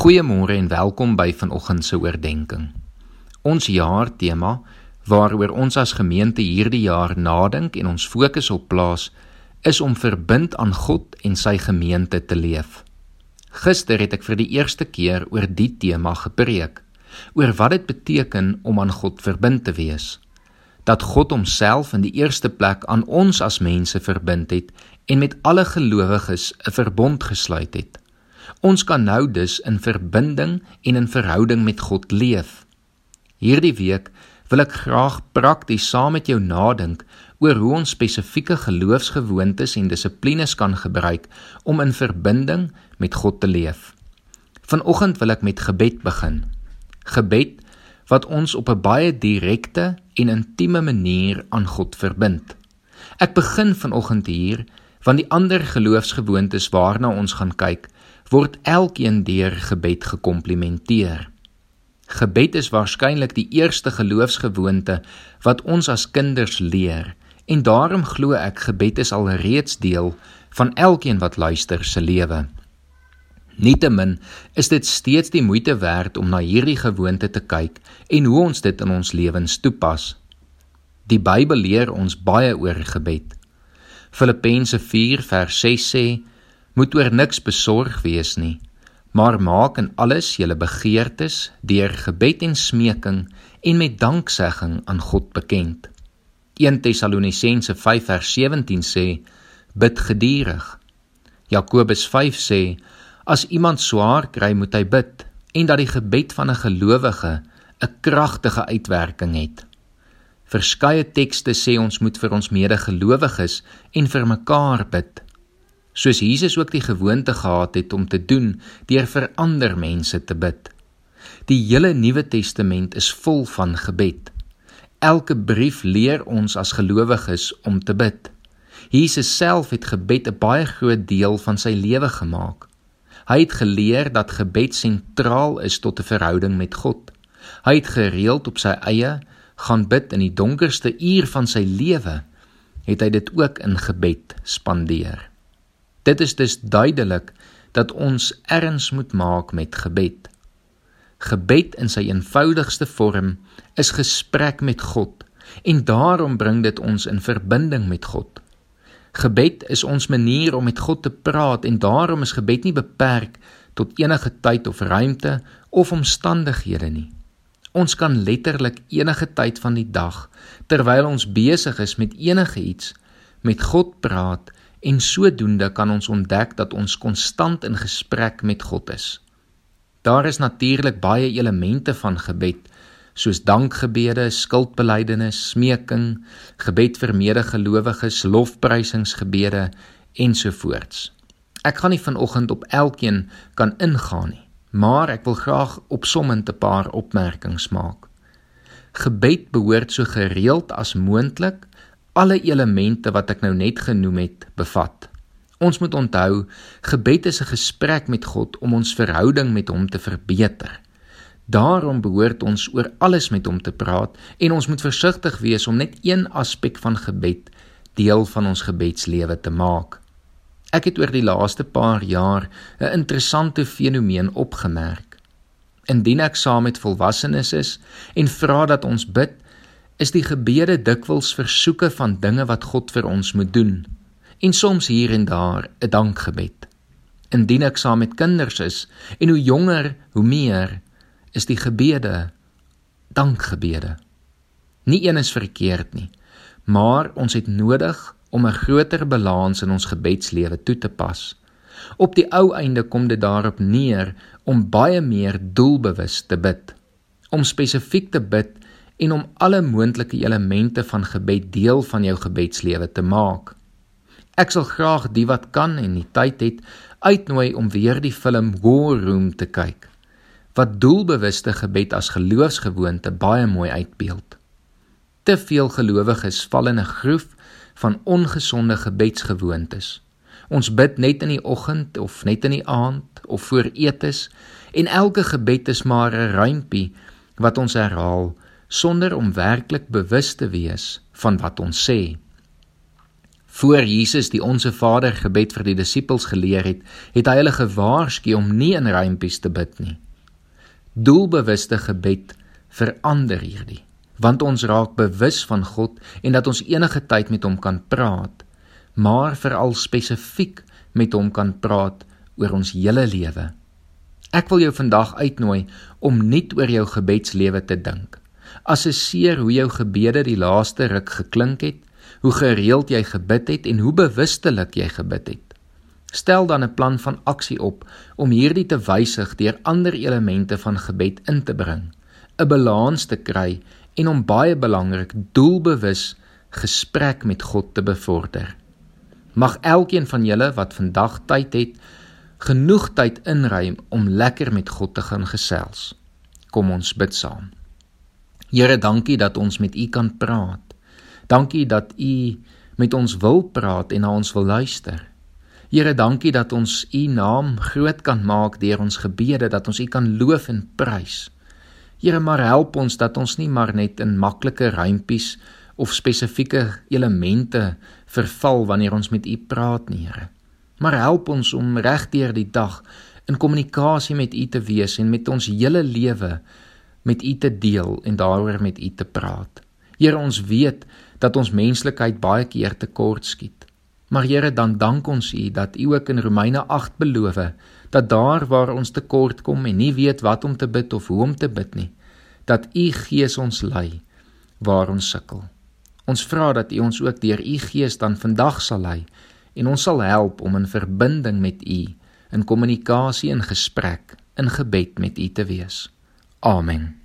Goeiemôre en welkom by vanoggend se oordeenking. Ons jaartema waaroor ons as gemeente hierdie jaar nadink en ons fokus op plaas is om verbind aan God en sy gemeente te leef. Gister het ek vir die eerste keer oor die tema gepreek, oor wat dit beteken om aan God verbind te wees. Dat God homself in die eerste plek aan ons as mense verbind het en met alle gelowiges 'n verbond gesluit het. Ons kan nou dus in verbinding en in verhouding met God leef. Hierdie week wil ek graag prakties saam met jou nadink oor hoe ons spesifieke geloofsgewoontes en dissiplines kan gebruik om in verbinding met God te leef. Vanoggend wil ek met gebed begin. Gebed wat ons op 'n baie direkte en intieme manier aan God verbind. Ek begin vanoggend hier van die ander geloofsgewoontes waarna ons gaan kyk word elkeen deur gebed gekomplimenteer. Gebed is waarskynlik die eerste geloofsgewoonte wat ons as kinders leer en daarom glo ek gebed is alreeds deel van elkeen wat luister se lewe. Nietemin is dit steeds die moeite werd om na hierdie gewoonte te kyk en hoe ons dit in ons lewens toepas. Die Bybel leer ons baie oor gebed. Filippense 4 vers 6 sê moet oor niks besorg wees nie, maar maak in alles julle begeertes deur gebed en smeking en met danksegging aan God bekend. 1 Tessalonisense 5:17 sê: Bid geduldig. Jakobus 5 sê: As iemand swaar kry, moet hy bid en dat die gebed van 'n gelowige 'n kragtige uitwerking het. Verskeie tekste sê ons moet vir ons medegelowiges en vir mekaar bid soos Jesus ook die gewoonte gehad het om te doen deur vir ander mense te bid. Die hele Nuwe Testament is vol van gebed. Elke brief leer ons as gelowiges om te bid. Jesus self het gebed 'n baie groot deel van sy lewe gemaak. Hy het geleer dat gebed sentraal is tot 'n verhouding met God. Hy het gereeld op sy eie gaan bid in die donkerste uur van sy lewe, het hy dit ook in gebed spandeer. Dit is dus duidelik dat ons erns moet maak met gebed. Gebed in sy eenvoudigste vorm is gesprek met God en daarom bring dit ons in verbinding met God. Gebed is ons manier om met God te praat en daarom is gebed nie beperk tot enige tyd of ruimte of omstandighede nie. Ons kan letterlik enige tyd van die dag terwyl ons besig is met enige iets met God praat en sodoende kan ons ontdek dat ons konstant in gesprek met God is. Daar is natuurlik baie elemente van gebed soos dankgebede, skuldbelydenis, smeking, gebed vir medegelowiges, lofprysingsgebede ensovoorts. Ek gaan nie vanoggend op elkeen kan ingaan nie, maar ek wil graag opsommend 'n paar opmerkings maak. Gebed behoort so gereeld as moontlik alle elemente wat ek nou net genoem het bevat. Ons moet onthou, gebed is 'n gesprek met God om ons verhouding met hom te verbeter. Daarom behoort ons oor alles met hom te praat en ons moet versigtig wees om net een aspek van gebed deel van ons gebedslewe te maak. Ek het oor die laaste paar jaar 'n interessante fenomeen opgemerk. Indien ek saam met volwassenes is en vra dat ons bid, is die gebede dikwels versoeke van dinge wat God vir ons moet doen en soms hier en daar 'n dankgebed. Indien ek saam met kinders is en hoe jonger, hoe meer is die gebede dankgebede. Nie een is verkeerd nie, maar ons het nodig om 'n groter balans in ons gebedslewe toe te pas. Op die ou einde kom dit daarop neer om baie meer doelbewus te bid. Om spesifiek te bid en om alle moontlike elemente van gebed deel van jou gebedslewe te maak. Ek sal graag die wat kan en die tyd het uitnooi om weer die film War Room te kyk wat doelbewuste gebed as geloofsgewoonte baie mooi uitbeeld. Te veel gelowiges val in 'n groef van ongesonde gebedsgewoontes. Ons bid net in die oggend of net in die aand of voor etes en elke gebed is maar 'n rympie wat ons herhaal sonder om werklik bewus te wees van wat ons sê. Voor Jesus die onsse Vader gebed vir die disippels geleer het, het hy hulle gewaarsku om nie in rympies te bid nie. Doelbewuste gebed verander hierdie, want ons raak bewus van God en dat ons enige tyd met hom kan praat, maar veral spesifiek met hom kan praat oor ons hele lewe. Ek wil jou vandag uitnooi om nuut oor jou gebedslewe te dink. Assesseer hoe jou gebede die laaste ruk geklink het, hoe gereeld jy gebid het en hoe bewustelik jy gebid het. Stel dan 'n plan van aksie op om hierdie te wysig deur ander elemente van gebed in te bring, 'n balans te kry en om baie belangrik doelbewus gesprek met God te bevorder. Mag elkeen van julle wat vandag tyd het, genoeg tyd inruim om lekker met God te gaan gesels. Kom ons bid saam. Here, dankie dat ons met U kan praat. Dankie dat U met ons wil praat en na ons wil luister. Here, dankie dat ons U naam groot kan maak deur ons gebede, dat ons U kan loof en prys. Here, maar help ons dat ons nie maar net in maklike rympies of spesifieke elemente verval wanneer ons met U praat nie, Here. Maar help ons om regdeur die dag in kommunikasie met U te wees en met ons hele lewe met U te deel en daaroor met U te praat. Here, ons weet dat ons menslikheid baie keer tekort skiet. Maar Here, dan dank ons U dat U ook in Romeine 8 beloof dat daar waar ons tekort kom en nie weet wat om te bid of hoe om te bid nie, dat U Gees ons lei waar ons sukkel. Ons vra dat U ons ook deur U Gees dan vandag sal lei en ons sal help om in verbinding met U, in kommunikasie en gesprek, in gebed met U te wees. Amen.